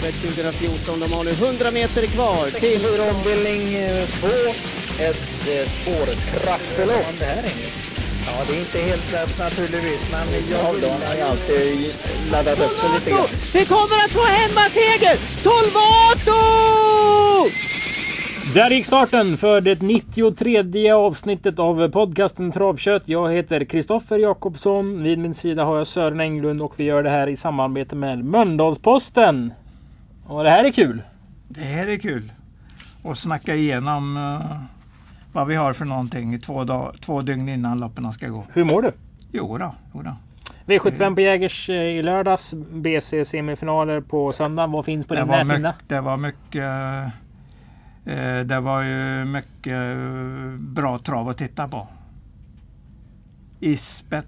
travet 2014. De har nu 100 meter kvar till... ombildning 2. Ett eh, spårtrappelopp. Ja, det är inte helt lätt naturligtvis, men jag då, har ju alltid laddat upp sig lite grann. Vi kommer att få hemmaseger! Solvato! Där gick starten för det 93 avsnittet av podcasten Travkött. Jag heter Kristoffer Jakobsson. Vid min sida har jag Sören Englund och vi gör det här i samarbete med Mölndalsposten. Och det här är kul. Det här är kul. att snacka igenom uh, vad vi har för någonting två, dag, två dygn innan loppen ska gå. Hur mår du? Jo då, jo då. V75 på Jägers eh, i lördags. BC semifinaler på söndag. Vad finns på det din näthinna? Det var mycket Eh, det var ju mycket eh, bra trav att titta på. Isbet,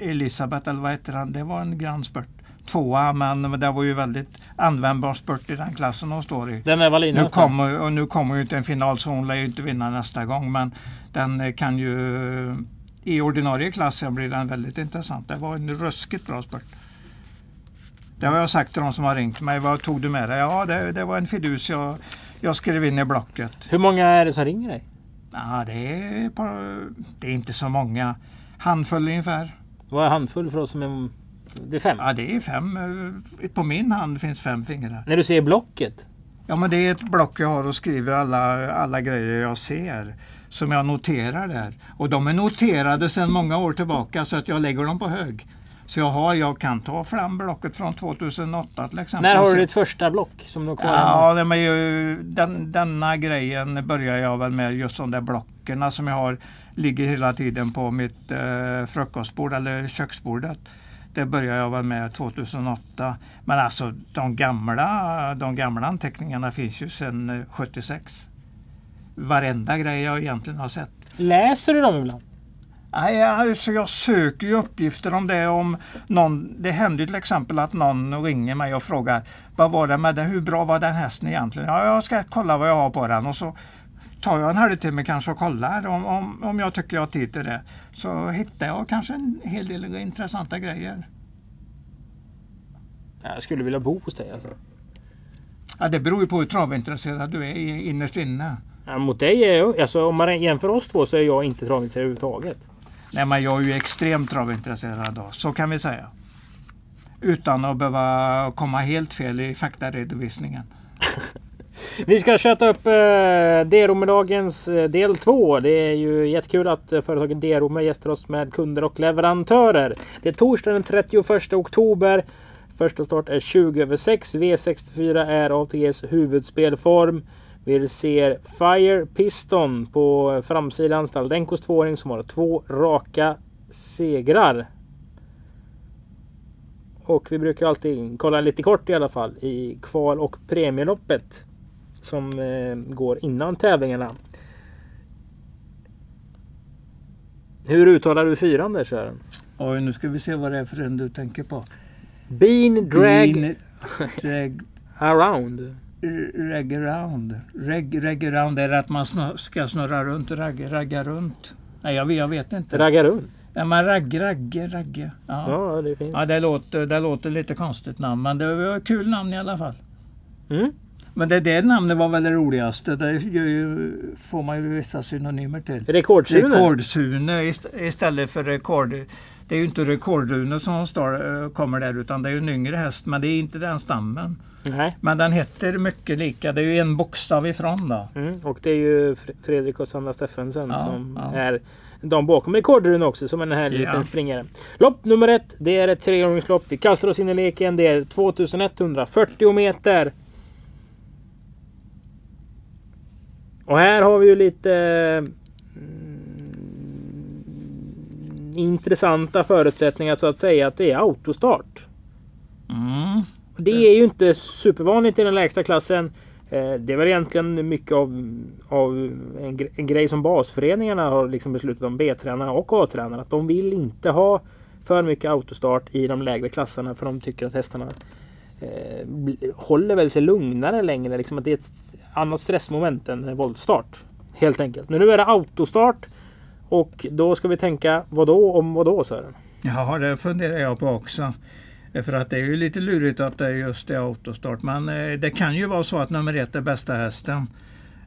Elisabeth, eller vad heter han, det var en grann spurt. Tvåa, men det var ju väldigt användbar spurt i den klassen hon står i. Den är Wallin nu kommer, och nu kommer ju inte en final så hon lär ju inte vinna nästa gång. Men den kan ju i ordinarie klassen blir den väldigt intressant. Det var en ruskigt bra spurt. Det har jag sagt till de som har ringt mig. Vad tog du med dig? Ja, det, det var en fidus jag jag skrev in i blocket. Hur många är det som ringer dig? Ja, det, är det är inte så många. Handfull ungefär. Vad är handfull för oss som är... Det är fem? Ja, det är fem. På min hand finns fem fingrar. När du säger blocket? Ja, men det är ett block jag har och skriver alla, alla grejer jag ser. Som jag noterar där. Och de är noterade sedan många år tillbaka så att jag lägger dem på hög. Så jag, har, jag kan ta fram blocket från 2008 till exempel. När har du ditt första block? Som du har kvar ja, det är ju, den, denna grejen börjar jag väl med just de där blocken som jag har ligger hela tiden på mitt eh, frukostbord eller köksbordet. Det började jag väl med 2008. Men alltså de gamla, de gamla anteckningarna finns ju sedan 76. Varenda grej jag egentligen har sett. Läser du dem ibland? Nej, alltså jag söker ju uppgifter om det. Om någon, det händer till exempel att någon ringer mig och frågar vad var det med det? Hur bra var den hästen egentligen? Ja, jag ska kolla vad jag har på den och så tar jag en halvtimme kanske och kollar om, om, om jag tycker jag har tid till det. Så hittar jag kanske en hel del intressanta grejer. Jag skulle vilja bo hos dig alltså. Ja, det beror ju på hur travintresserad du är innerst inne. Ja, mot dig är jag, alltså om man jämför oss två så är jag inte travintresserad överhuvudtaget. Nej, men jag är ju extremt travintresserad då, så kan vi säga. Utan att behöva komma helt fel i faktaredovisningen. Vi ska köta upp eh, D-Romedagens eh, del 2. Det är ju jättekul att eh, företaget D-Rome gästar oss med kunder och leverantörer. Det är torsdag den 31 oktober. Första start är 20 över 6. V64 är ATGs huvudspelform. Vi ser Fire Piston på framsidan. Staldenkos tvååring som har två raka segrar. Och vi brukar alltid kolla lite kort i alla fall i kval och premieloppet. Som eh, går innan tävlingarna. Hur uttalar du fyran där Sören? Oj, nu ska vi se vad det är för en du tänker på. Bean drag, Bean, drag around reg around. Reg, reg around är att man snur, ska snurra runt, ragga, ragga runt. Nej, jag, jag vet inte. Ragga runt? Ja, men ragg, ragge, ragge. Ja. ja, det finns. Ja, det låter, det låter lite konstigt namn, men det var ett kul namn i alla fall. Mm. Men det, det namnet var väl det roligaste. Det ju, får man ju vissa synonymer till. Rekordsune? Rekordsune istället för rekord. Det är ju inte rekordrune som står, eh, kommer där utan det är en yngre häst men det är inte den stammen. Nej. Men den heter mycket lika. Det är ju en bokstav ifrån då. Mm, och det är ju Fredrik och Sanna Steffensen ja, som ja. är de bakom rekordrun också som en här ja. liten springare. Lopp nummer ett. Det är ett tregångslopp. Vi kastar oss in i leken. Det är 2140 meter. Och här har vi ju lite mm, intressanta förutsättningar så att säga att det är autostart. Mm. Det är ju inte supervanligt i den lägsta klassen. Eh, det är väl egentligen mycket av, av en, en grej som basföreningarna har liksom beslutat om, B-tränarna och A-tränarna. Att de vill inte ha för mycket autostart i de lägre klasserna för de tycker att hästarna eh, håller väl sig lugnare längre. Liksom att det är ett annat stressmoment än voltstart. Helt enkelt. Men nu är det autostart. Och då ska vi tänka vad då om vad då Sören? Ja, det funderar jag på också. För att det är ju lite lurigt att det är just det autostart. Men eh, det kan ju vara så att nummer ett är bästa hästen.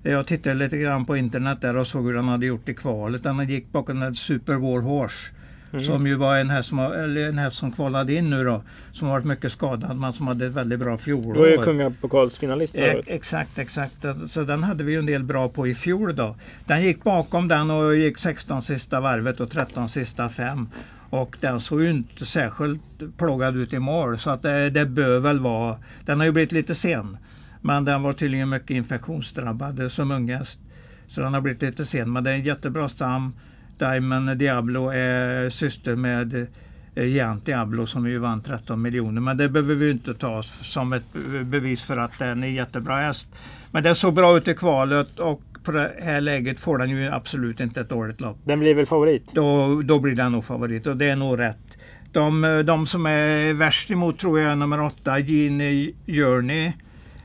Jag tittade lite grann på internet där och såg hur han hade gjort i kvalet. Han gick bakom en Super War Horse. Mm. Som ju var en häst, som, eller en häst som kvalade in nu då. Som varit mycket skadad men som hade ett väldigt bra fjolår. Du var ju kungapokalsfinalist e Exakt, exakt. Så den hade vi ju en del bra på i fjol då. Den gick bakom den och gick 16 sista varvet och 13 sista fem. Och den såg ju inte särskilt plågad ut i mål så att det, det bör väl vara. Den har ju blivit lite sen. Men den var tydligen mycket infektionsdrabbad som ungast. Så den har blivit lite sen. Men det är en jättebra stam. Diamond Diablo är syster med Giant Diablo som ju vann 13 miljoner. Men det behöver vi inte ta som ett bevis för att den är jättebra häst. Men det såg bra ut i kvalet och på det här läget får den ju absolut inte ett dåligt lopp. Den blir väl favorit? Då, då blir den nog favorit och det är nog rätt. De, de som är värst emot tror jag är nummer åtta, Genie Journey.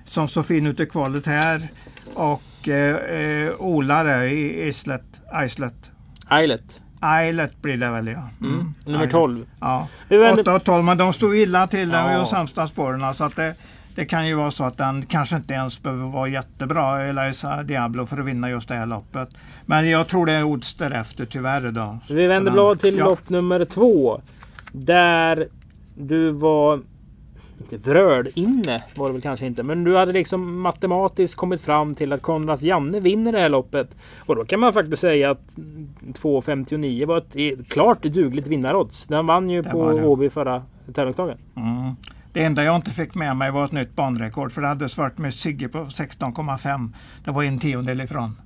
Som såg fin ut i kvalet här. Och eh, eh Olare i Islet. Islet. Islet. Islet blir det väl ja. Mm. Mm. Nummer 12. Ja. 8 och 12 men de stod illa till ja. vid de sämsta spåren. Så att det, det kan ju vara så att den kanske inte ens behöver vara jättebra, Eliza Diablo, för att vinna just det här loppet. Men jag tror det är odds därefter tyvärr idag. Vi vänder blad till ja. lopp nummer två. Där du var inte vröd inne var det väl kanske inte. Men du hade liksom matematiskt kommit fram till att Konrads Janne vinner det här loppet. Och då kan man faktiskt säga att 2,59 var ett klart dugligt vinnarodds. Den vann ju det på Åby förra tävlingsdagen. Mm. Det enda jag inte fick med mig var ett nytt banrekord för det hade svart med Sigge på 16,5. Det var en tiondel ifrån.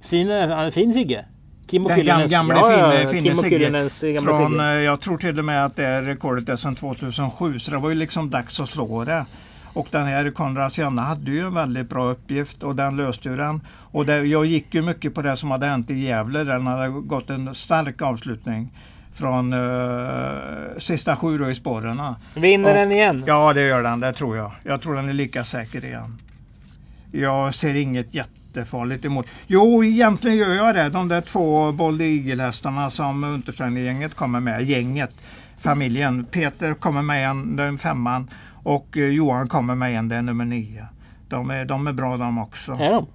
Sin, fin Sigge? Kimmo Den Kyllönens, gamle ja, finne, finne Sigge. Från, Sigge. Eh, jag tror till och med att det rekordet är sedan 2007 så det var ju liksom dags att slå det. Och den här Konrads Janne hade ju en väldigt bra uppgift och den löste ju den. Och det, jag gick ju mycket på det som hade hänt i Gävle. Den hade gått en stark avslutning från uh, sista sju då i spåren. Vinner och, den igen? Ja, det gör den. Det tror jag. Jag tror den är lika säker igen. Jag ser inget jättefarligt emot. Jo, egentligen gör jag det. De där två Bold Eagle-hästarna som Untersteiner-gänget kommer med. Gänget, familjen. Peter kommer med en, den femman. Och uh, Johan kommer med en, det är nummer nio. De är, de är bra de också. Är de?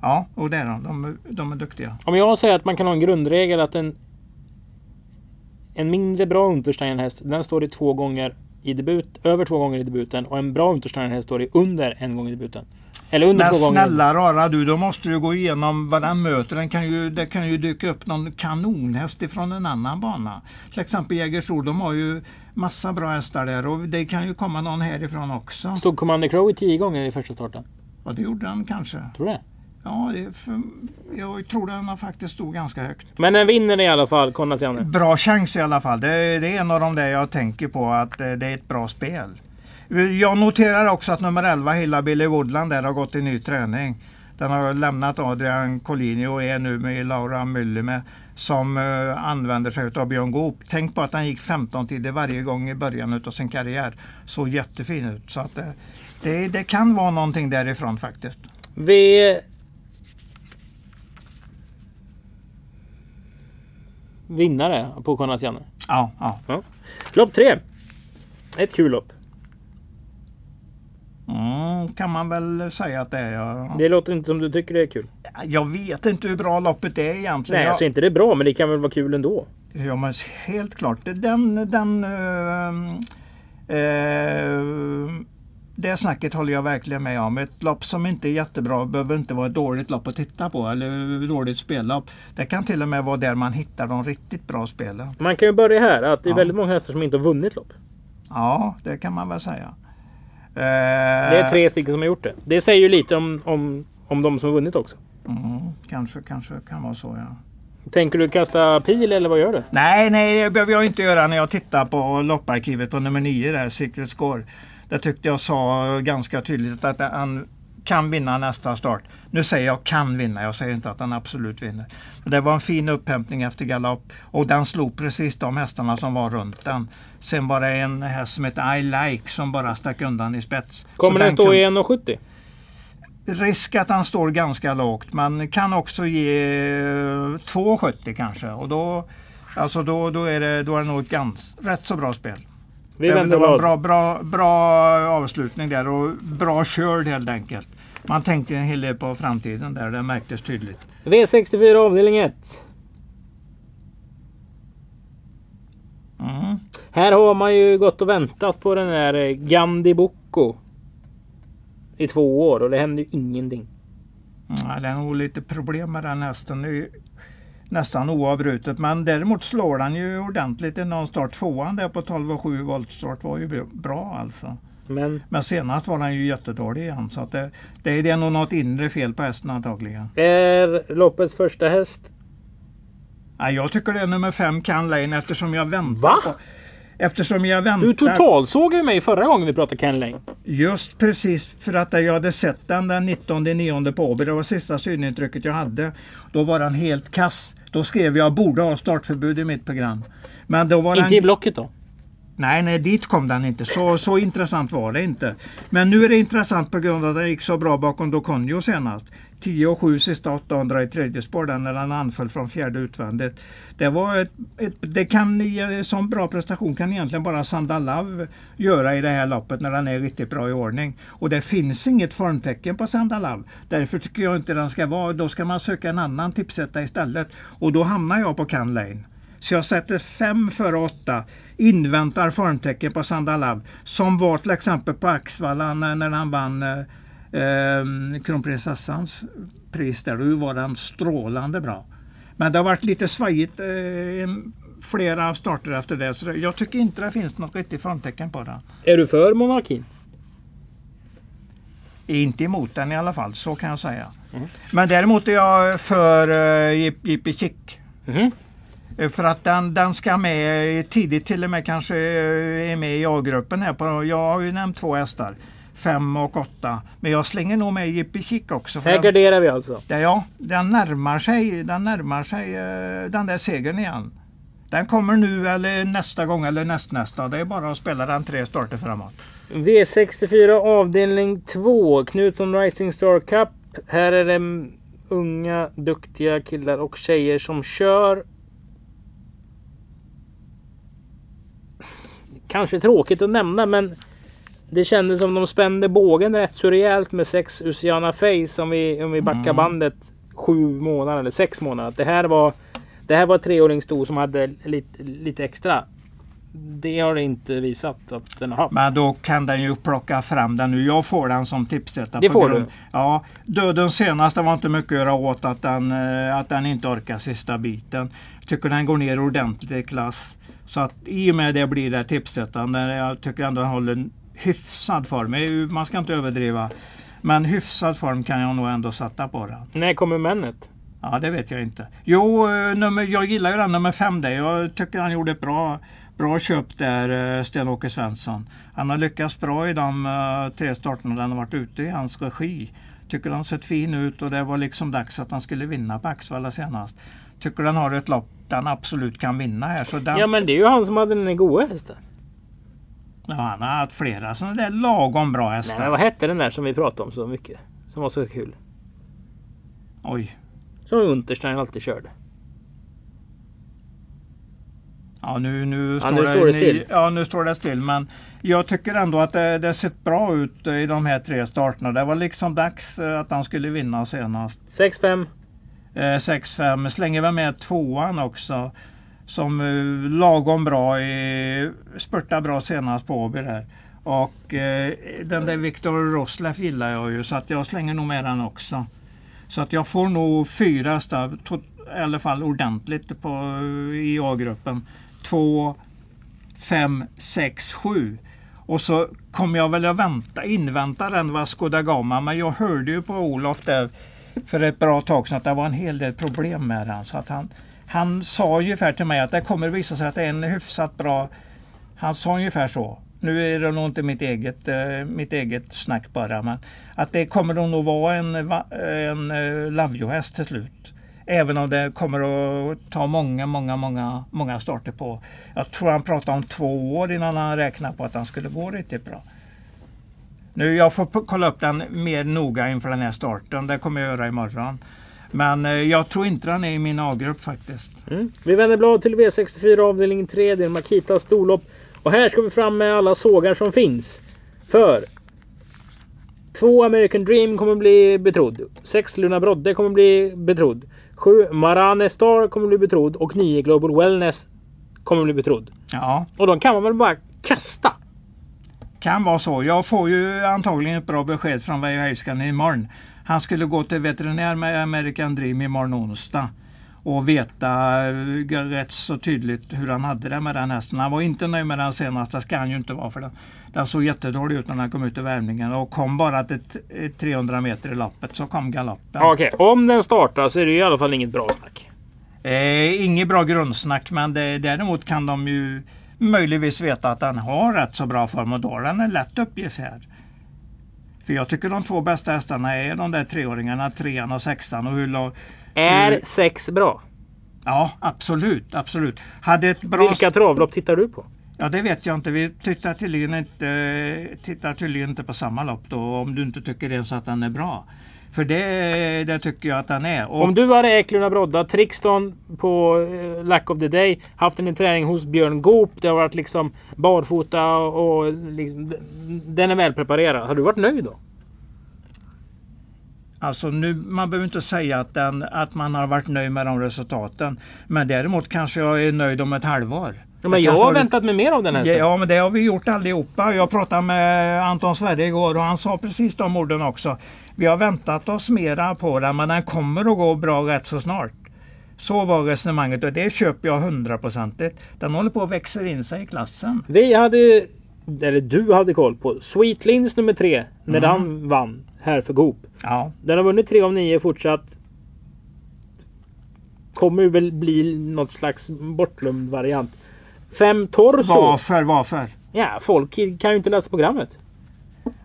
Ja, och det är de. De, de är duktiga. Om jag säger att man kan ha en grundregel att en en mindre bra Untersteiner-häst, den står i två gånger i debut, över två gånger i debuten och en bra Untersteiner-häst står i under en gång i debuten. Eller under Men snälla rara du, då måste du gå igenom vad den möter. Den kan ju, det kan ju dyka upp någon kanonhäst ifrån en annan bana. Till exempel Jägersro, de har ju massa bra hästar där och det kan ju komma någon härifrån också. Stod Commander Crow i tio gånger i första starten? Ja, det gjorde han kanske. Tror du det? Ja, för, jag tror den har faktiskt stod ganska högt. Men den vinner i alla fall, Konrad Bra chans i alla fall. Det, det, är en av de där jag tänker på att det, det är ett bra spel. Jag noterar också att nummer 11, Hilla Billy Woodland, där har gått i ny träning. Den har lämnat Adrian Collini och är nu med Laura Müller som uh, använder sig av Björn Goop. Tänk på att han gick 15 tider varje gång i början av sin karriär. Så jättefin ut. Så att, uh, det, det kan vara någonting därifrån faktiskt. Vi vinnare på Konrad Ja, ja. ja. Lopp tre. Ett kul lopp. Mm, kan man väl säga att det är. Ja. Det låter inte som du tycker det är kul. Jag vet inte hur bra loppet är egentligen. Nej, alltså inte det är bra, men det kan väl vara kul ändå. Ja, men helt klart. Den, den uh, uh, det snacket håller jag verkligen med om. Ett lopp som inte är jättebra behöver inte vara ett dåligt lopp att titta på eller dåligt spellopp. Det kan till och med vara där man hittar de riktigt bra spelen. Man kan ju börja här att det är ja. väldigt många hästar som inte har vunnit lopp. Ja, det kan man väl säga. Det är tre stycken som har gjort det. Det säger ju lite om, om, om de som har vunnit också. Mm, kanske, kanske kan vara så ja. Tänker du kasta pil eller vad gör du? Nej, nej det behöver jag inte göra när jag tittar på lopparkivet på nummer 9 där, Secret Score. Det tyckte jag sa ganska tydligt att han kan vinna nästa start. Nu säger jag kan vinna, jag säger inte att han absolut vinner. Det var en fin upphämtning efter galopp och den slog precis de hästarna som var runt den. Sen var det en häst som heter I Like som bara stack undan i spets. Kommer den, den stå i 1,70? Risk att han står ganska lågt men kan också ge 2,70 kanske och då, alltså då, då, är det, då är det nog ett ganska, rätt så bra spel. Vi det, det var blad. bra, bra, bra avslutning där och bra körd helt enkelt. Man tänkte en hel del på framtiden där, det märktes tydligt. V64 avdelning 1. Mm. Här har man ju gått och väntat på den här eh, Gandhi Boko. I två år och det händer ju ingenting. Ja, det är nog lite problem med den hästen. Ju nästan oavbrutet. Men däremot slår den ju ordentligt i någon start. Tvåan där på 12,7 voltstart var ju bra alltså. Men Men senast var den ju jättedålig igen. Så det, det, det är nog något inre fel på hästen antagligen. är loppets första häst. Ja, jag tycker det är nummer fem Can Lane eftersom jag väntar Va? på... Eftersom jag väntar... Du totalsågade ju mig förra gången vi pratade Ken Lane. Just precis för att jag hade sett den den 19 nionde på Åby. Det var sista synintrycket jag hade. Då var den helt kass. Då skrev jag borde ha startförbud i mitt program. Men då var Inte den... i blocket då. Nej, nej, dit kom den inte. Så, så intressant var det inte. Men nu är det intressant på grund av att det gick så bra bakom Doconio senast. 10 och 7 sista 800 i tredje spår där när den anföll från fjärde utvändigt. Det var ett, ett, det kan ni, bra prestation kan egentligen bara Sandalav göra i det här loppet när den är riktigt bra i ordning. Och det finns inget formtecken på Sandalav. Därför tycker jag inte den ska vara. Då ska man söka en annan tipsetta istället. Och då hamnar jag på Can Lane. Så jag sätter fem före åtta. Inväntar formtecken på Sandalav. Som var till exempel på Axvalla när, han vann eh, eh, kronprinsessans pris där. Då var den strålande bra. Men det har varit lite svajigt eh, flera starter efter det. Så jag tycker inte det finns något riktigt formtecken på den. Är du för monarkin? Inte emot den i alla fall, så kan jag säga. Men däremot är jag för uh, Jippi Chick. Mhm. Eh, För att den, den ska med tidigt till och med kanske eh, är med i A-gruppen här. På, jag har ju nämnt två hästar. Fem och åtta. Men jag slänger nog med Jippi Chick också. Här garderar vi alltså. det, ja, den närmar sig, den, närmar sig eh, den där segern igen. Den kommer nu eller nästa gång eller nästnästa. Det är bara att spela den tre starter framåt. V64 avdelning 2. Knutsson Rising Star Cup. Här är det unga duktiga killar och tjejer som kör. Kanske tråkigt att nämna men det kändes som de spände bågen rätt så rejält med sex Usiana Face om vi, om vi backar bandet sju månader eller sex månader. Det här var det här var treåringssto som hade lite, lite extra. Det har det inte visat att den har haft. Men då kan den ju plocka fram den nu. Jag får den som tipsetta. Det får grund- du. Ja, döden senast det var inte mycket att göra åt att den, eh, att den inte orkar sista biten. Jag tycker den går ner ordentligt i klass. Så att i och med det blir det tipsettan. Jag tycker ändå den håller en hyfsad form. Man ska inte överdriva. Men hyfsad form kan jag nog ändå sätta på den. När kommer männet? Ja, det vet jag inte. Jo, eh, nummer, jag gillar ju den nummer fem där. Jag tycker han gjorde ett bra, bra köp där, eh, Sten-Åke Svensson. Han har lyckats bra i de eh, tre starterna den har varit ute i hans regi. Tycker han sett fin ut och det var liksom dags att han skulle vinna på Axvalla senast. Tycker den har ett lopp den absolut kan vinna här. Så den, Ja men det är ju han som hade den goa hästen. ja, han har haft flera sådana där lagom bra Nej, hästar. men vad hette den där som vi pratade om så mycket? Som var så kul. Oj. Som Unterstein alltid körde. Ja, nu, nu, Ja, står, nu det, står det ni- still. Ja, nu står det still. Men jag tycker ändå att det, det sett bra ut i de här tre starterna. Det var liksom dags eh, att han skulle vinna senast. 6-5. Eh, 6-5. Slänger väl med tvåan också. Som eh, lagom bra i, spurtar bra senast på Åby där. Och eh, den där Viktor Rosleff gillar jag ju så att jag slänger nog med den också. Så att jag får nog fyra to- i alla fall ordentligt på, i A-gruppen. Två, fem, sex, sju. Och så kommer jag väl att vänta, invänta den Vasco da Gama. Men jag hörde ju på Olof där för ett bra tag sedan att det var en hel del problem med den. Så att han, han sa ungefär till mig att det kommer att visa sig att det är en hyfsat bra... Han sa ungefär så. Nu är det nog inte mitt eget, eh, mitt eget snack bara. Men att det kommer nog vara en, en eh, Lavio-häst till slut. Även om det kommer att ta många, många, många, många starter på. Jag tror han pratade om två år innan han räknade på att han skulle gå riktigt bra. Nu, jag får kolla upp den mer noga inför den här starten. Det kommer jag göra imorgon. Men eh, jag tror inte den är i min A-grupp faktiskt. Mm. Vi vänder blad till V64 avdelning 3. Det är Makita storlopp. Och här ska vi fram med alla sågar som finns. För Två American Dream kommer bli betrodd. Sex Luna Brodde kommer bli betrodd. Sju Marane Star kommer bli betrodd. Och nio Global Wellness kommer bli betrodd. Ja, Och de kan man väl bara kasta? kan vara så. Jag får ju antagligen ett bra besked från Veijo Heiskanen imorgon. Han skulle gå till veterinär med American Dream imorgon onsdag och veta eh, rätt så tydligt hur han hade det med den hästen. Han var inte nöjd med den senaste, ska han ju inte vara för den, den såg jättedålig ut när den kom ut i värmningen och kom bara till ett- ett 300 meter i loppet så kom galoppen. Okej, om den startar så är det i alla fall inget bra snack. Eh, inget bra grundsnack men det, däremot kan de ju möjligtvis veta att den har rätt så bra form och då är den en lätt uppgift här. För jag tycker de två bästa hästarna är de där treåringarna, trean och sexan. Och hur, Är hur, sex bra? ja, absolut, absolut. Hade ett bra... Vilka travlopp tittar du på? Ja, det vet jag inte. Vi tittar tydligen inte, tittar tydligen inte på samma lopp då, om du inte tycker ens att den är bra. För det, det tycker jag att den är. Och, Om du hade ägt Luna Brodda, Trixton på eh, Lack of the Day, haft en träning hos Björn Goop, det har varit liksom barfota och, och liksom, den är välpreparerad. Hade du varit nöjd då? Alltså nu, man behöver inte säga att, den, att man har varit nöjd med de resultaten. Men däremot kanske jag är nöjd om ett halvår. Ja, men jag har väntat mig mer av den hästen. Ja, men det har vi gjort allihopa. Jag pratade med Anton Sverre igår och han sa precis de orden också. Vi har väntat oss mera på den men den kommer att gå bra rätt så snart. Så var resonemanget och det köper jag hundraprocentigt. Den håller på att växa in sig i klassen. Vi hade, eller du hade koll på Sweet Lins nummer tre när Mm. den vann här för Goop. Ja, Den har vunnit tre av nio fortsatt. Kommer väl bli något slags bortglömd variant. Fem Torso. varför, varför? Ja, folk kan ju inte läsa programmet.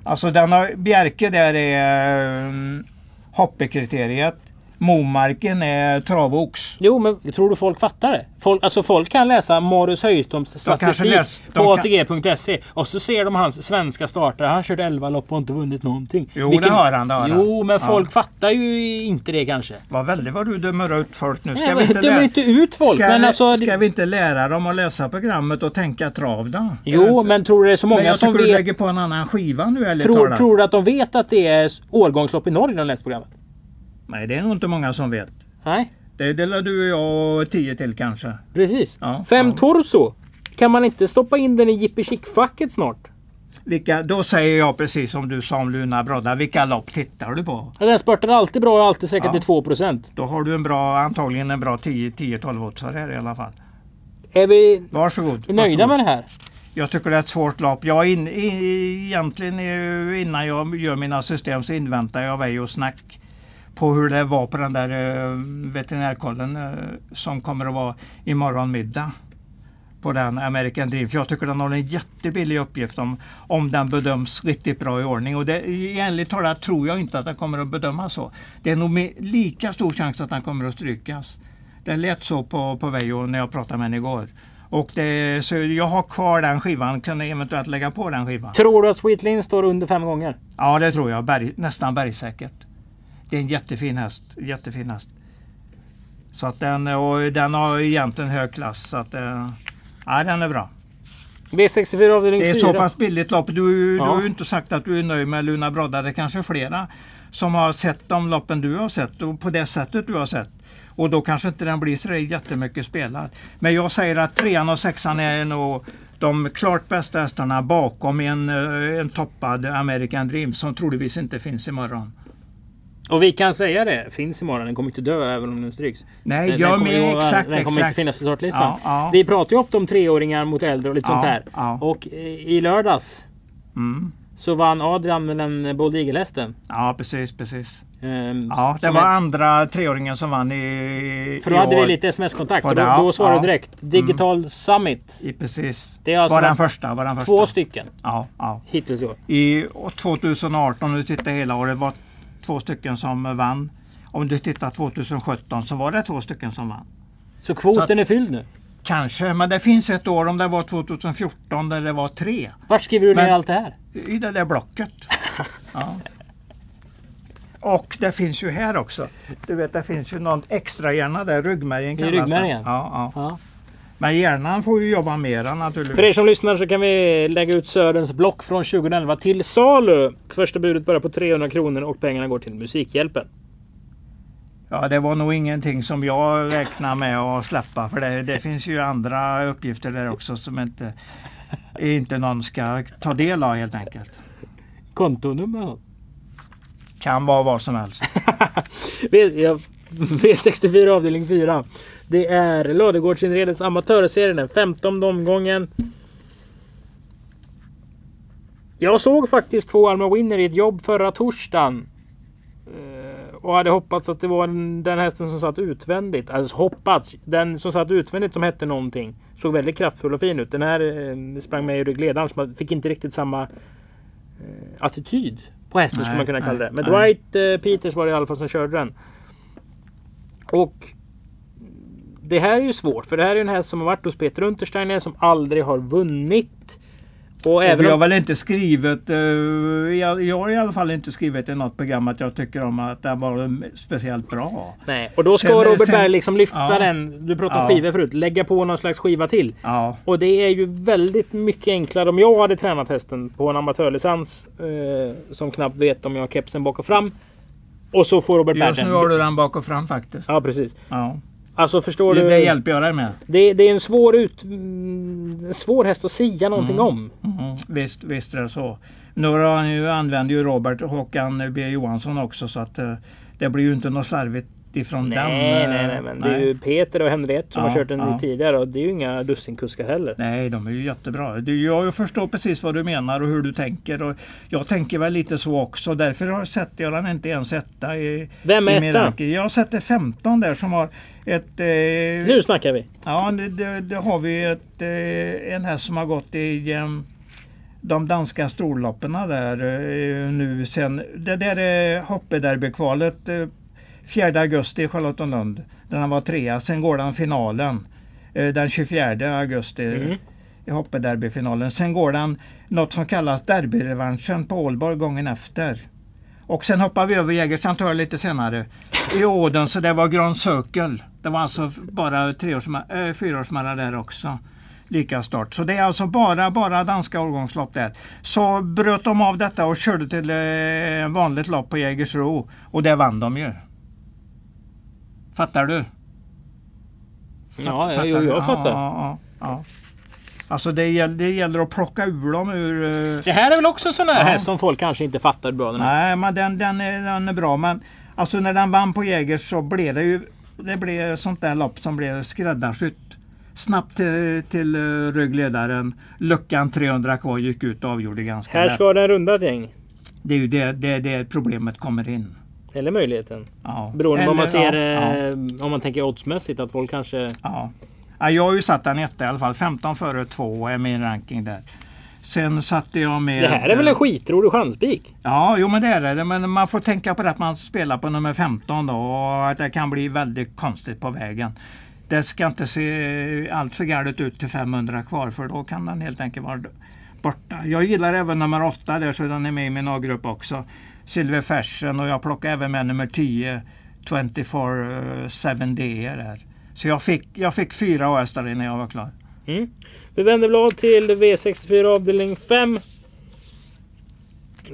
Alltså den har, Bjerke där är um, hoppekriteriet. Momarken är travox. Jo, men tror du folk fattar det? Folk, alltså folk kan läsa Marius kanske statistik läs- på ATG.se och så ser de hans svenska startare. Han har kört 11 lopp och inte vunnit någonting. Jo, det har han, det har han. Jo, men Ja. folk fattar ju inte det kanske. Vad väldigt vad du dömer ut folk nu. Ska Nej, vi inte, dömer inte ut folk, ska, men alltså... ska vi inte lära dem att läsa programmet och tänka trav då? Jo, men tror du det är så men många jag som tycker du vet... lägger på en annan skiva nu ärligt Tror, tror du att de vet att det är årgångslopp i Norge de läser programmet? Nej, det är nog inte många som vet. Nej, Det delar du och jag och tio till kanske. precis. Ja, Fem ja. Torso. Kan man inte stoppa in den i Jippi Chick-facket snart? Vilka, då säger jag precis som du sa om Luna Brodda. Vilka lopp tittar du på? Ja, Den spurtar alltid bra och alltid säkert till 2% Då har du en bra, antagligen en bra 10-12 oddsare här i alla fall. Är vi Varsågod. nöjda varsågod. med det här? Jag tycker det är ett svårt lopp. Jag in, i, egentligen innan jag gör mina system så inväntar jag Veijo snack på hur det var på den där eh, veterinärkollen eh, som kommer att vara imorgon middag. På den American Dream. För jag tycker den har en jättebillig uppgift om, om den bedöms riktigt bra i ordning. Och det, enligt talat tror jag inte att den kommer att bedömas så. Det är nog med lika stor chans att den kommer att strykas. Det lät så på, på Veijo när jag pratade med henne igår. Och det, så jag har kvar den skivan, kan eventuellt lägga på den skivan. Tror du att Sweetlin står under fem gånger? Ja det tror jag, berg, nästan bergsäkert. Det är en jättefin häst. Jättefin häst. Så att den, och den har egentligen hög klass. Så att, eh, ja, den är bra. V64 avdelning Det är 4. så pass billigt lopp. Du, Ja. du har ju inte sagt att du är nöjd med Luna Brodda. Det är kanske flera som har sett de loppen du har sett och på det sättet du har sett. Och då kanske inte den blir så jättemycket spelad. Men jag säger att trean och sexan är nog de klart bästa hästarna bakom en, eh, en toppad American Dream som troligtvis inte finns imorgon. Och vi kan säga det. Finns imorgon. Den kommer inte dö även om den stryks. Nej, den, jag med, vara- exakt, den kommer inte exakt. finnas i startlistan. Ja, ja. Vi pratar ju ofta om treåringar mot äldre och lite Ja, sånt där. Och eh, i lördags Mm. så vann Adrian med den Bold Eagle-hästen. Ja, precis, precis. Ehm, Ja, det var är- andra treåringen som vann i För då i hade år. vi lite sms-kontakt då, då svarade ja. direkt. Digital Summit. I, precis. Det är alltså var den första. Var den första. Två stycken Ja, ja. hittills i år. I 2018, om du tittar hela året, var två stycken som vann. Om du tittar 2017 så var det två stycken som vann. Så kvoten Så är fylld nu. Kanske, men det finns ett år, om det var 2014, där det var tre. Vart skriver du ner Men- allt det här? I det där blocket. Ja. Och det finns ju här också. Du vet, det finns ju någon extra hjärna där, ryggmärgen I ryggmärgen? Ja, ja. Ja. Men hjärnan får ju jobba mera naturligtvis. För er som lyssnar så kan vi lägga ut Sörens block från 2011 till salu. Första budet börjar på 300 kronor och pengarna går till Musikhjälpen. Ja, det var nog ingenting som jag räknar med att släppa. För det, det finns ju andra uppgifter där också som inte, inte någon ska ta del av helt enkelt. Kontonummer? Kan vara vad som helst. V- ja, V64 avdelning 4. Det är Ladugårdsinredets amatörserie, den 15 omgången. Jag såg faktiskt två Alma Winner i ett jobb förra torsdagen. Eh, Och hade hoppats att det var den, hästen som satt utvändigt. Alltså hoppats. Den som satt utvändigt som hette någonting. Såg väldigt kraftfull och fin ut. Den här eh, sprang med i ryggledaren. Så man fick inte riktigt samma eh, attityd på hästen skulle Nej, man kunna kalla det. Men. Dwight Peters var det i alla fall som körde den. Och det här är ju svårt. För det här är ju en häst som har varit hos Peter Untersteiner som aldrig har vunnit. Och Och vi har väl inte skrivit, eh, jag, jag har i alla fall inte skrivit i något program att jag tycker om att den var speciellt bra. nej, och då ska Sen- Robert sen- Berg liksom lyfta ja. den. Du pratade om Ja. skivor förut. Lägga på någon slags skiva till. Ja, Och det är ju väldigt mycket enklare om jag hade tränat hästen på en amatörlicens. Eh, som knappt vet om jag har kepsen bak och fram. Och så får Robert Berg just nu har du den bak och fram faktiskt. Ja precis. Ja. Alltså förstår Det, du? det hjälper jag dig med. Det, det är en svår, ut, mm, en svår häst att säga någonting om. Mm, visst, visst är det så. Nu, ju, använder ju Robert Håkan B Johansson också så att eh, det blir ju inte något slarvigt ifrån Nej, den. nej, eh, nej, men det är ju Peter och Henriette som Ja, har kört den ja. tidigare och det är ju inga dussinkuskar heller. Nej, de är ju jättebra. Jag förstår precis vad du menar och hur du tänker. Och jag tänker väl lite så också. Därför sätter jag den inte ens etta i, Vem är etta? Jag sätter 15 där som har ett... Eh, Nu snackar vi! Ja, det, det, det har vi ett, eh, en häst som har gått i eh, de danska storloppen där eh, nu sen. Det där eh, 4 augusti i Charlottenlund. Där han var trea. Sen går den finalen eh, den 24 augusti Mm. i hoppederbyfinalen. Sen går den något som kallas derbyrevanschen på Ålborg gången efter. Och sen hoppar vi över Jägersantör lite senare. I Åden så det var Grand Circle. Det var alltså bara äh, där också. Lika start. Så det är alltså bara, bara danska årgångslopp där. Så bröt de av detta och körde till eh, vanligt lopp på Jägersro. Och det vann de ju. Fattar du? Ja, ja, jo, jag fattar. Ja, ja, ja. Alltså det gäller, det gäller att plocka ur dem ur... eh, Det här är väl också sån här häst som folk kanske inte fattar bra den. Nej, men den, den, är, den är bra. Men alltså när den vann på Jägers så blev det ju det blev sånt där lopp som blev skräddarsytt. Snabbt till, till uh, ryggledaren. Luckan 300 kvar gick ut och avgjorde ganska Här lätt. ska den runda ett gäng. Det är ju det, det, det problemet kommer in. Eller möjligheten. Ja. Beroende på vad man ser, ja, eh, om man tänker oddsmässigt, att folk kanske... Ja. Ja, jag har ju satt den etta i alla fall. 15 före 2 är min ranking där. Sen satte jag med... Det här är väl en skitrolig chanspik? Ja, jo men det är det. Men man får tänka på det att man spelar på nummer 15 då och att det kan bli väldigt konstigt på vägen. Det ska inte se allt för galet ut till 500 kvar för då kan den helt enkelt vara borta. Jag gillar även nummer 8 där så den är med i min A-grupp också. Silver Fashion och jag plockar även med nummer 10 24-7 D där. Så jag fick, jag fick fyra hästar innan jag var klar. Mm. Vi vänder blad till V64 avdelning 5.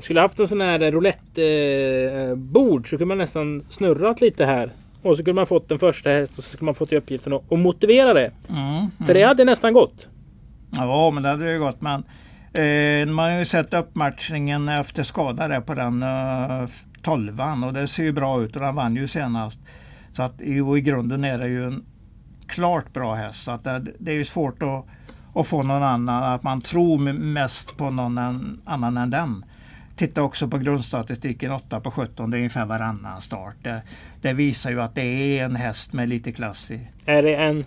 Skulle haft en sån här roulette-bord så kunde man nästan snurrat lite här. Och så kunde man fått den första häst och så skulle man fått i uppgiften att motivera det. Mm. För det hade nästan gått. Ja, men det hade ju gått. Men eh, Eh, man har ju sett uppmatchningen efter skada där på den eh, tolvan och det ser ju bra ut och han vann ju senast. Så att i, i grunden är det ju en klart bra häst. Så att det, det är ju svårt att, att få någon annan, att man tror mest på någon än, annan än den. Titta också på grundstatistiken 8 på 17, det är ungefär varannan start. Det, det visar ju att det är en häst med lite klass i. Är det en...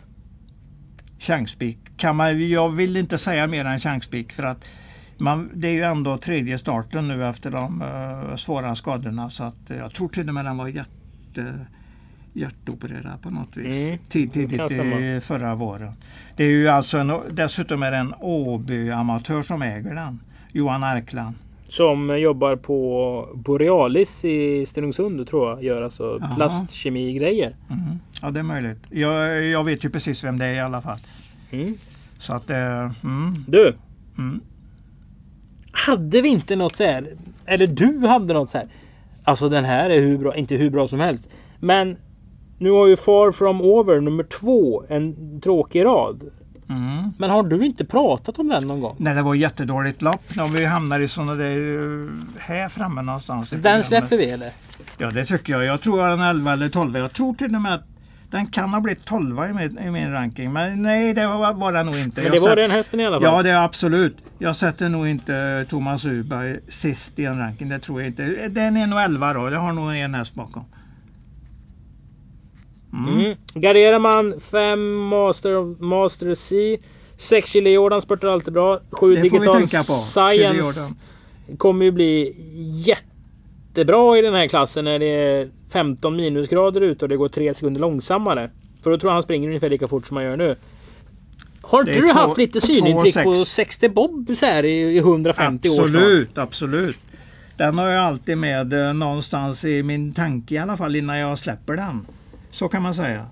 Chanspik. Kan man, jag vill inte säga mer än chanspik för att man, det är ju ändå tredje starten nu efter de uh, svåra skadorna så att uh, jag tror till och med den var hjärt, hjärtopererad på något vis. Mm, Tid, tidigt i förra våren. Det är ju alltså en, dessutom är det en Åby-amatör som äger den. Johan Arkland. Som jobbar på Borealis i Stenungsund tror jag. Gör alltså plastkemigrejer. Mm. Ja det är möjligt. Jag, jag vet ju precis vem det är i alla fall. Mm. Så att det... Mm, Du. Mm. Hade vi inte något så här? Eller du hade något så här? Alltså den här är hur bra, inte hur bra som helst. Men nu har ju Far From Over nummer två en tråkig rad. Mm. Men har du inte pratat om den någon gång? När det var jättedåligt lopp. När vi hamnar i sådana där eh, här framme någonstans. Den släpper vi eller? Ja det tycker jag. Jag tror den är 11 eller 12. Jag tror till och med att den kan ha blivit 12 i min, i min ranking. Men nej det var, var den nog inte. Men Jag det var sätter- den hästen i alla fall. Ja det är absolut. Jag sätter nog inte Thomas Uberg sist i en ranking. Det tror jag inte. Den är nog 11 då. Jag har nog en häst bakom. Mm. Mm. Garderar man 5 Master, Master C. 6 Chili Jordan spurtar alltid bra. 7 Det får vi Digital Science kommer ju bli jättebra i den här klassen när det är 15 minusgrader ute och det går 3 sekunder långsammare. För då tror jag han springer ungefär lika fort som han gör nu. Har inte du två- haft lite synintryck på 60 Bob så här i i 150 år snart? Absolut, absolut. Den har jag alltid med eh, någonstans i min tanke i alla fall innan jag släpper den. Så kan man säga.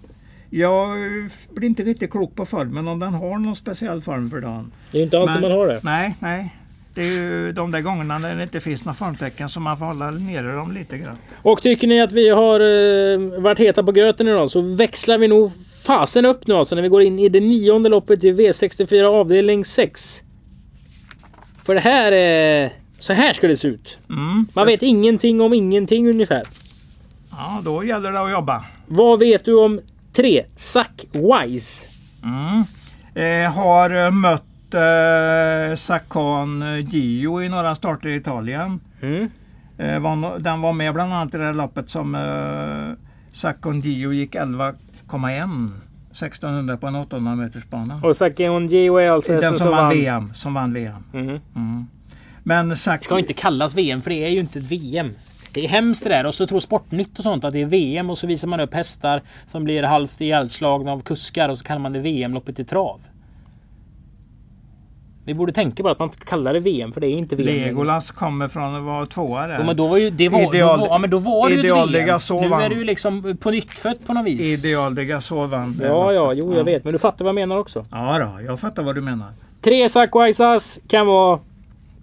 Jag eh, blir inte riktigt klok på formen om den har någon speciell form för dagen. Det är ju inte alltid man har det. Nej, nej. Det är ju de där gångerna när det inte finns några formtecken som man får hålla nere dem lite grann. Och tycker ni att vi har eh, varit heta på gröten idag så växlar vi nog fasen upp nu alltså när vi går in i det nionde loppet i V64 avdelning 6. För det här är... Så här ska det se ut. Mm. Man vet ingenting om ingenting ungefär. Ja, då gäller det att jobba. Vad vet du om 3. Zack Wise? Mm. Eh, har eh, mött eh, Sacan eh, Gio i några starter i Italien. Mm. Eh, var, no- den var med bland annat i det här loppet som eh, Sacan Gio gick 11,1. 1600 på en 800 meters bana. Och Zack Gio är alltså Den hästen som vann VM. Som vann VM. Mhm. Mm. Men Zack... ska inte kallas VM för det är ju inte ett VM. Det är hemskt det där och så tror Sportnytt och sånt att det är VM och så visar man upp hästar som blir halvt ihjälslagna av kuskar och så kallar man det VM-loppet i trav. Vi borde tänka på att man kallar det VM för det är inte VM. Legolas kommer från att vara tvåa där. Ja, men då var ju det var, Ideal- då var, ja, men då var det ju ett idealiga VM. så Nu är det ju liksom på nyttfött på något vis. Vann. det Ja, ja, jo jag vet. Men du fattar vad jag menar också. Ja då, jag fattar vad du menar. Tre Sackwisas kan vara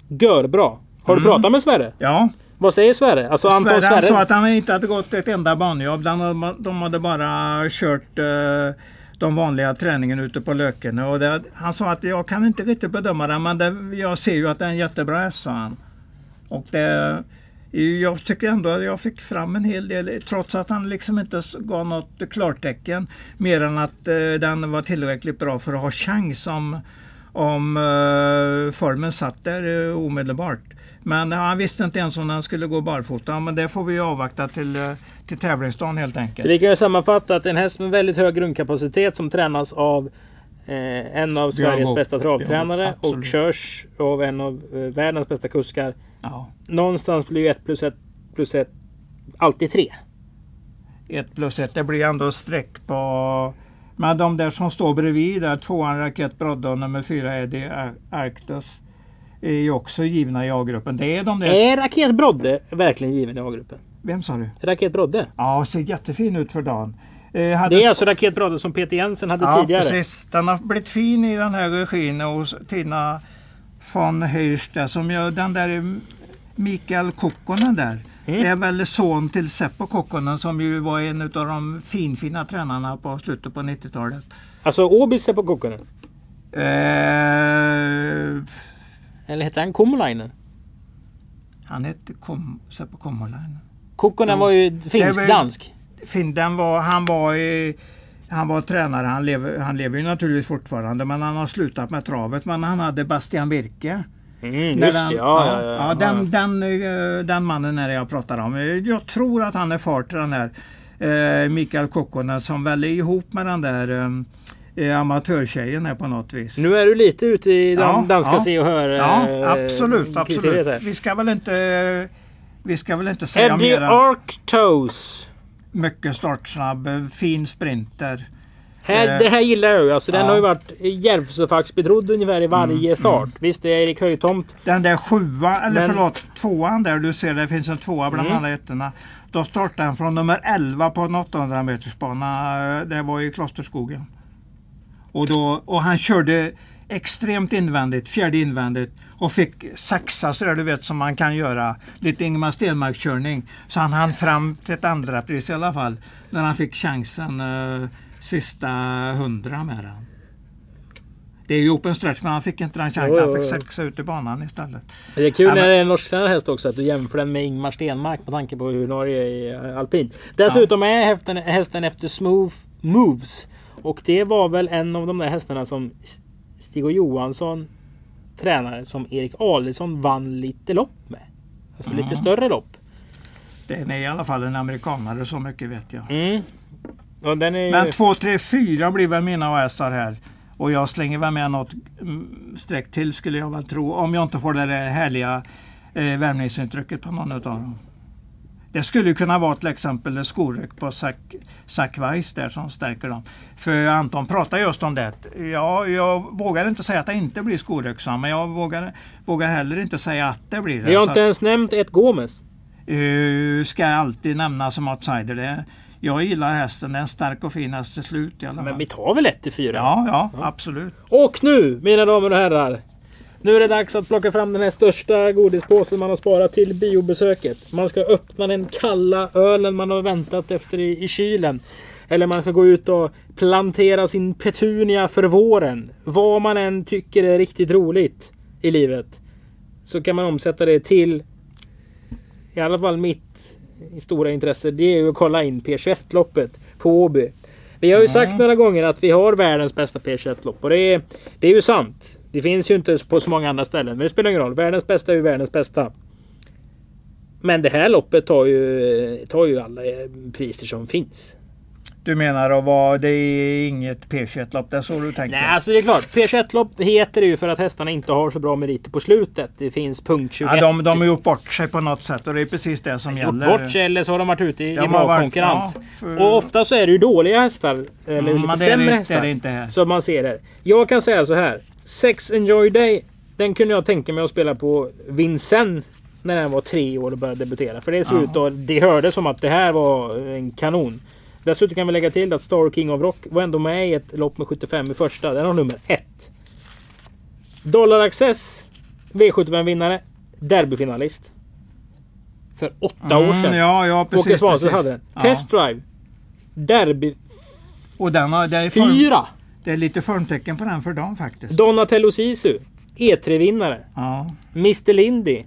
görbra. Har du Mm. pratat med Sverre? Ja, Vad säger Sverre? Alltså Anton Sverre Sverre? han sa att han inte hade gått ett enda banjobb. De, de hade bara kört eh, de vanliga träningen ute på Lökene. Och det, han sa att jag kan inte riktigt bedöma det men det, jag ser ju att det är en jättebra häst sa han. Och det, jag tycker ändå att jag fick fram en hel del trots att han liksom inte gav något klartecken. Mer än att eh, den var tillräckligt bra för att ha chans om, om eh, formen satt där omedelbart. Men han visste inte ens om den skulle gå barfota. Men det får vi avvakta till, eh, till tävlingsdagen helt enkelt. Vi kan ju sammanfatta att det är en häst med väldigt hög grundkapacitet som tränas av eh, en av Sveriges Björn bästa travtränare Björn, och körs av en av eh, världens bästa kuskar. Ja. Någonstans blir ju 1 plus 1 plus 1 alltid 3. Ett plus ett, det blir ändå streck på... Men de där som står bredvid där, tvåan Raket Brodde och nummer fyra Eddie Ar- Arctus är ju också givna i A-gruppen. Det är de där... Är Raket Brodde verkligen given i A-gruppen? Vem sa du? Raket Brodde? Ja, ser jättefin ut för dagen. Eh, Det är alltså Raket Brodde som Peter Jensen hade ja, tidigare. precis. Den har blivit fin i den här regin hos Tina von där, som gör den där Mikael Kokkonen där. Mm. är väl son till Seppo Kokkonen som ju var en av de finfina tränarna på slutet på 90-talet. Alltså Åbys på Kokkonen. Eh, Eller hette han Komolainen? han hette Kom, Seppo Kommolainen. Kokkonen var ju finsk-dansk. Fin, den var, han var han var tränare, han lever, han lever ju naturligtvis fortfarande men han har slutat med travet. Men han hade Bastian Birke. Mm, just den, det, ja, ja, ja, ja. den, den, eh, den mannen är det jag pratar om. Eh, Jag tror att han är far till den här eh, Mikael Kokkonen som väl är ihop med den där eh, amatörtjejen här på något vis. Nu är du lite ute i den Ja, danska ja. se och hör Ja, eh, absolut, absolut. Vi ska väl inte vi ska väl inte säga Eddie mer än Arctos. mycket startsnabb, eh, fin sprinter. Här, det här gillar jag ju. Alltså, Den ja. har ju varit Järvsöfax-betrodd ungefär i varje start. Visst, det är Erik Höjtomt. Den där sjua, eller Men- förlåt, tvåan där du ser det finns en tvåa bland Mm. alla ettorna. Då startar den från nummer 11 på en 800 meters bana. Det var i Klosterskogen. Och, då, och han körde extremt invändigt, fjärde invändigt och fick saxa sådär du vet som man kan göra. Lite Ingemar Stenmark-körning. Så han hann fram till ett andra pris i alla fall. När han fick chansen eh, sista hundra med den. Det är ju open stretch men han fick inte den chansen. Han fick saxa ut i banan istället. Det är kul ja, när det är en norsktränad häst också att du jämför den med Ingmar Stenmark med tanke på hur Norge är alpint. Dessutom ja. är hästen, hästen efter Smooth Moves. Och det var väl en av de där hästarna som Stig och Johansson tränare som Erik Adelsson vann lite lopp med. Alltså mm. lite större lopp. Den är i alla fall en amerikanare, så mycket vet jag. Mm. Ju... Men 2, 3, 4 blir väl mina hästar här. Och jag slänger väl med något mm, streck till skulle jag väl tro. Om jag inte får det där härliga eh, värmningsintrycket på någon av dem. Det skulle kunna vara till exempel skoryck på Zack Weiss där som stärker dem. För Anton pratar just om det. Ja, jag vågar inte säga att det inte blir skoryxan men jag vågar, vågar heller inte säga att det blir det. Vi har inte ens nämnt ett Gomes. Uh, ska alltid nämna som outsider. Det, jag gillar hästen. Den är stark och fin häst till slut i alla fall. Men vi tar väl 1 till 4? Ja, ja, ja, absolut. Och nu mina damer och herrar. Nu är det dags att plocka fram den här största godispåsen man har sparat till biobesöket. Man ska öppna den kalla ölen man har väntat efter i, i kylen. Eller man ska gå ut och plantera sin petunia för våren. Vad man än tycker är riktigt roligt i livet. Så kan man omsätta det till i alla fall mitt stora intresse. Det är ju att kolla in P21-loppet på Åby. Vi har ju sagt några gånger att vi har världens bästa P21-lopp och det är, det är ju sant. Det finns ju inte på så många andra ställen. Men det spelar ingen roll. Världens bästa är ju världens bästa. Men det här loppet tar ju, tar ju alla priser som finns. Du menar att vara, det är inget P21-lopp? Det är så du tänker? Nej, alltså det är klart. P21-lopp heter det ju för att hästarna inte har så bra meriter på slutet. Det finns punkt 21. Ja, de, de har gjort bort sig på något sätt och det är precis det som gäller. Gjort bort sig eller så har de varit ute i, i bra varit, konkurrens. Ja, för... Och ofta så är det ju dåliga hästar. Eller mm, lite sämre det, hästar. Det inte här. Som man ser det. Jag kan säga så här. Sex Enjoy Day. Den kunde jag tänka mig att spela på Vincennes när den var tre år och började debutera. För det såg ut och det hördes som att det här var en kanon. Dessutom kan vi lägga till att Star King of Rock var ändå med i ett lopp med 75 i första. Den har nummer 1. Dollar Access V75-vinnare. Derbyfinalist. För åtta mm, år sedan. Ja, ja, precis, Åke Svanstedt hade den. Ja. Test Drive. Derby... Och den har, det är form, Fyra! Det är lite formtecken på den för dem faktiskt. Donatello Sisu. E3-vinnare. Ja. Mr Lindy.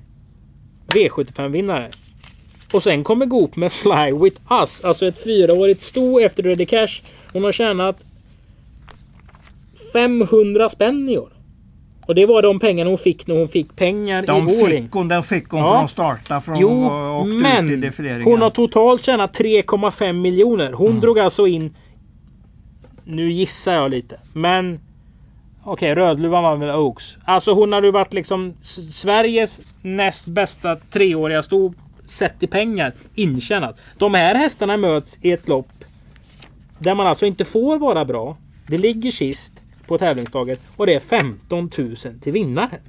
V75-vinnare. Och sen kommer Goop med Fly With Us. Alltså ett fyraårigt sto efter Ready Cash. Hon har tjänat 500 spänn i år. Och det var de pengarna hon fick när hon fick pengar de i. Fick hon, den fick hon ja. från starta från jo, men ut i hon har totalt tjänat 3,5 miljoner. Hon mm. drog alltså in... Nu gissar jag lite. Men... Okej, okay, Rödluvan var väl Oaks. Alltså hon hade ju varit liksom Sveriges näst bästa treåriga sto sett i pengar intjänat. De här hästarna möts i ett lopp där man alltså inte får vara bra. Det ligger sist på tävlingsdagen och det är 15 000 till vinnaren.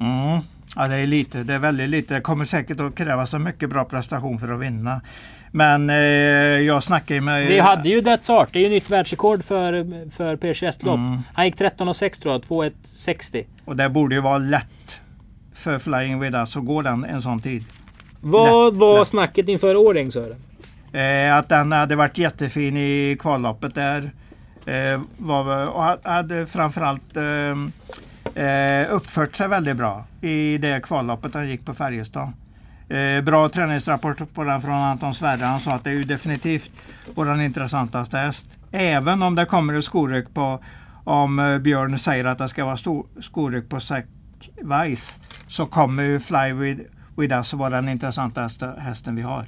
Mm. Ja, det är lite. Det är väldigt lite. Det kommer säkert att krävas en mycket bra prestation för att vinna. Men eh, jag snackar ju med... Vi hade ju That's Art. Det är ju nytt världsrekord för, för P21-lopp. Mm. Han gick 13,6 tror jag. 2,160. Och det borde ju vara lätt för Flying With Us så går den en sån tid. Vad lätt, var lätt. snacket inför Åring Sören? Eh, att den hade varit jättefin i kvalloppet där. Eh, var, och hade framförallt eh, eh, uppfört sig väldigt bra i det kvalloppet han gick på Färjestad. Eh, bra träningsrapport på den från Anton Sverre. Han sa att det är ju definitivt vår intressantaste häst. Även om det kommer ett skoryck på om eh, Björn säger att det ska vara skoryck på Zack Weiss så kommer ju Fly with, with Us vara den intressantaste hästen vi har.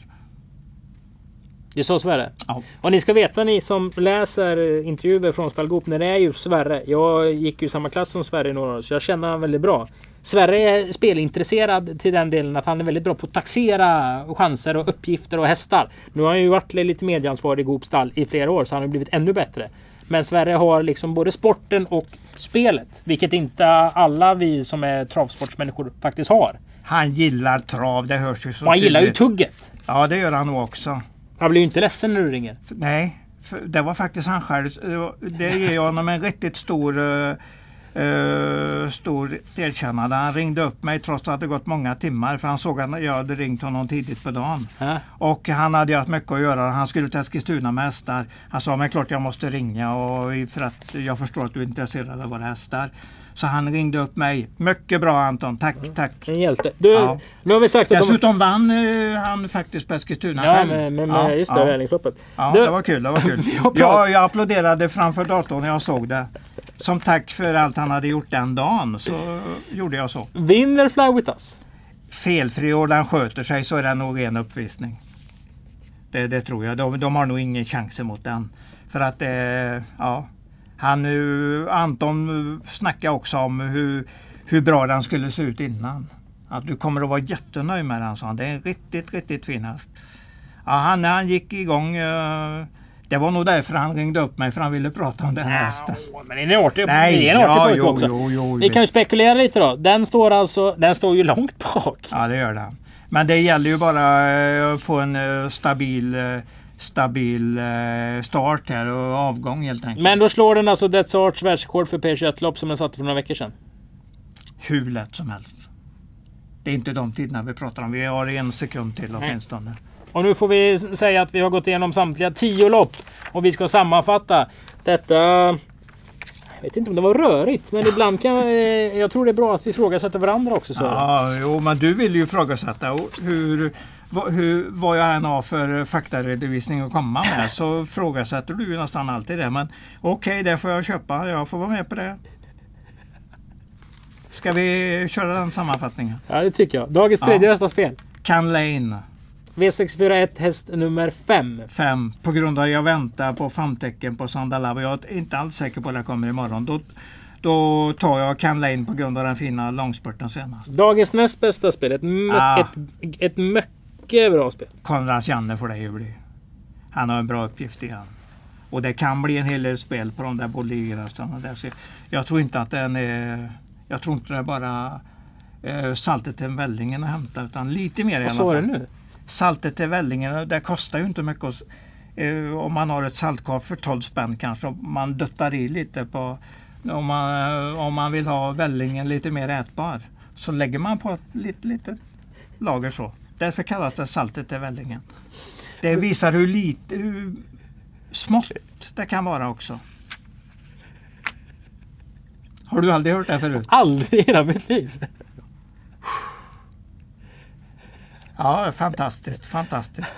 Det är så Sverre? Ja. Och ni ska veta ni som läser intervjuer från Stallgop när det är just Sverre. Jag gick ju samma klass som Sverre i några år så jag känner honom väldigt bra. Sverre är spelintresserad till den delen att han är väldigt bra på att taxera chanser och uppgifter och hästar. Nu har han ju varit lite medieansvarig i Goop stall i flera år så han har blivit ännu bättre. Men Sverige har liksom både sporten och spelet. Vilket inte alla vi som är travsportsmänniskor faktiskt har. Han gillar trav, det hörs ju så Och han gillar ju tugget. Ja, det gör han nog också. Han blir ju inte ledsen när du ringer. Nej, det var faktiskt han själv. Det ger jag honom en riktigt stor uh, stor erkännande. Han ringde upp mig trots att det gått många timmar för han såg att jag hade ringt honom tidigt på dagen. Ja. Och han hade haft mycket att göra. Han skulle till Eskilstuna med hästar. Han sa, men klart jag måste ringa och för att jag förstår att du är intresserad av våra hästar. Så han ringde upp mig. Mycket bra Anton, tack, tack. En hjälte. Du, Ja. nu har vi sagt att de... Dessutom vann eh, han faktiskt på Eskilstuna Ja, med, med, Ja, just det, ja. Välingsloppet. Ja, Du- det var kul. Det var kul. Vi har pratat- ja, jag applåderade framför datorn när jag såg det. Som tack för allt han hade gjort den dagen så gjorde jag så. Vinner Fly With Us? Felfri och den sköter sig så är det nog en uppvisning. Det, det tror jag. De, de har nog ingen chans emot den. För att eh, ja, han nu, Anton snackade också om hur, hur bra den skulle se ut innan. Att du kommer att vara jättenöjd med den, sa han. Det är en riktigt, riktigt fin häst. Ja, han, han gick igång, eh, det var nog därför han ringde upp mig, för han ville prata om den här hästen. Men det är en artig, Nej, det är en artig ja, pojke jo, också. jo, jo, Vi kan ju spekulera lite då. Den står alltså, den står ju långt bak. Ja, det gör den. Men det gäller ju bara eh, att få en eh, stabil, eh, stabil start här och avgång helt enkelt. Men då slår den alltså Death Arts världsrekord för P21-lopp som den satte för några veckor sedan. Hur lätt som helst. Det är inte de tiderna vi pratar om. Vi har en sekund till åtminstone. Och nu får vi säga att vi har gått igenom samtliga tio lopp. Och vi ska sammanfatta detta. Jag vet inte om det var rörigt, men ibland kan eh, jag tror det är bra att vi ifrågasätter varandra också. Så. Ja, jo, men du vill ju ifrågasätta hur, vad, hur, vad jag än har för faktaredovisning att komma med så ifrågasätter du ju nästan alltid det. Men okej, det får jag köpa. Jag får vara med på det. Ska vi köra den sammanfattningen? Ja, det tycker jag. Dagens tredje Ja. bästa spel. Can Lane V641 häst nummer 5. 5 på grund av att jag väntar på famtecken på Sandalava. Jag är inte alls säker på att det kommer imorgon. Då, då tar jag Can Lane på grund av den fina långspurten senast. Dagens näst bästa spel. Ett, Ah. ett, ett mycket bra spel. Konrads Janne får det ju bli. Han har en bra uppgift igen. Och det kan bli en hel del spel på de där. Så Jag tror inte att den är... Jag tror inte det är bara eh, saltet till vällingen att hämta utan lite mer i Vad alla sa du fall. nu? Saltet till vällingen, det kostar ju inte mycket. Eh, om man har ett saltkar för 12 spänn kanske. Man duttar i lite på... Om man, om man vill ha vällingen lite mer ätbar. Så lägger man på ett litet, lager så. Därför kallas det saltet till vällingen. Det visar hur lite, hur smått det kan vara också. Har du aldrig hört det förut? Aldrig i hela mitt liv. Ja, fantastiskt, fantastiskt.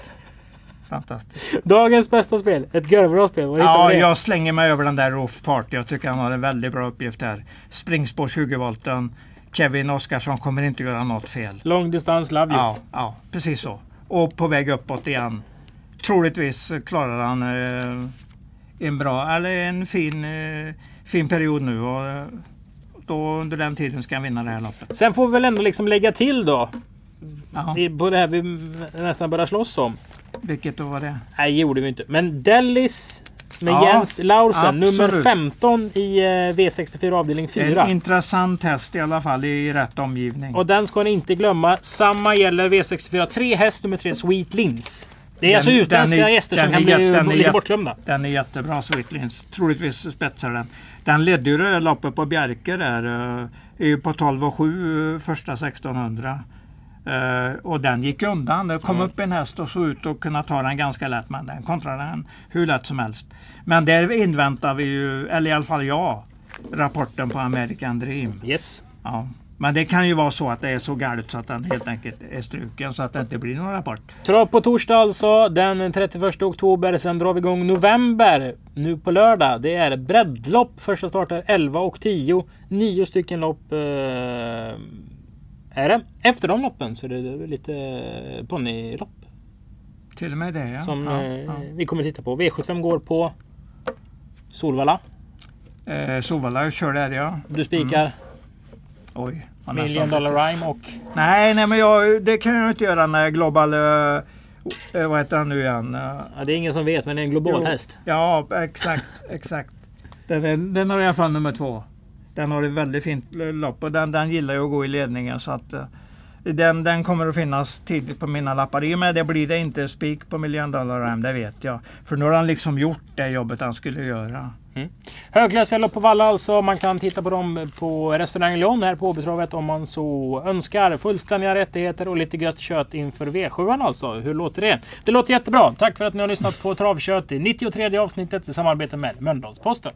Fantastiskt. Dagens bästa spel. Ett görbra spel. Hittar Ja, jag slänger mig över den där Roof Party. Jag tycker han har en väldigt bra uppgift här. Springspår 20 volten. Kevin Oskarsson kommer inte göra något fel. Long distance love you. Ja, ja, precis så. Och på väg uppåt igen. Troligtvis klarar han eh, en bra, eller en fin, eh, fin period nu. Och, eh, då under den tiden ska han vinna det här loppet. Sen får vi väl ändå liksom lägga till då. Ja, Det på det här vi nästan börjar slåss om. vilket då var det? Nej, det gjorde vi inte. Men Dellis med Ja, Jens Laursen. Nummer absolut. 15 i eh, V64 avdelning 4. En intressant test i alla fall i rätt omgivning. Och den ska ni inte glömma. Samma gäller V64 3 häst nummer 3 Sweet Lins. Det är Den- alltså utländska är- gäster som kan bli jätte- är lite bortglömda. Den är jättebra Sweetlins. Troligtvis spetsar den. Den ledde ju det där loppet på Bjerke där. eh, är ju på 12 och 7 eh, första 1600. Eh, och den gick undan. Det kom Mm. upp en häst och såg ut att kunna ta den ganska lätt. Men den kontrade den hur lätt som helst. Men där inväntar vi ju, eller i alla fall jag, rapporten på American Dream. Yes. Ja. Men det kan ju vara så att det är så galet så att den helt enkelt är struken så att det inte blir någon rapport. Trav på torsdag alltså. Den 31 oktober. Sen drar vi igång november. Nu på lördag. Det är breddlopp. Första starten 11 och 10. Nio stycken lopp. Eh, är det. Efter de loppen så är det lite ponnylopp. Till och med det ja. Som ja, eh, ja. vi kommer titta på. V75 går på Solvalla. Eh, Sovalla kör där ja. Du spikar Oj. har Million Dollar Rhyme och Nej, nej men jag, det kan jag inte göra när Global... eh, eh, vad heter han nu igen? Eh, Ja, det är ingen som vet men det är en global Jo. häst. Ja, exakt. exakt. Den, är, den har i alla fall nummer två. Den har ett väldigt fint lopp och den, den gillar ju att gå i ledningen så att eh, Den, den kommer att finnas tidigt på mina lappar. I och med det blir det inte spik på Million Dollar Ram, det vet jag. För nu har han liksom gjort det jobbet han skulle göra. Mm. Högklassiga lopp på valla alltså. Man kan titta på dem på restaurang Lyon här på Åbytravet om man så önskar. Fullständiga rättigheter och lite gött kött inför V7 alltså. Hur låter det? Det låter jättebra. Tack för att ni har lyssnat på Travkött i 93 avsnittet i samarbete med Mölndalsposten.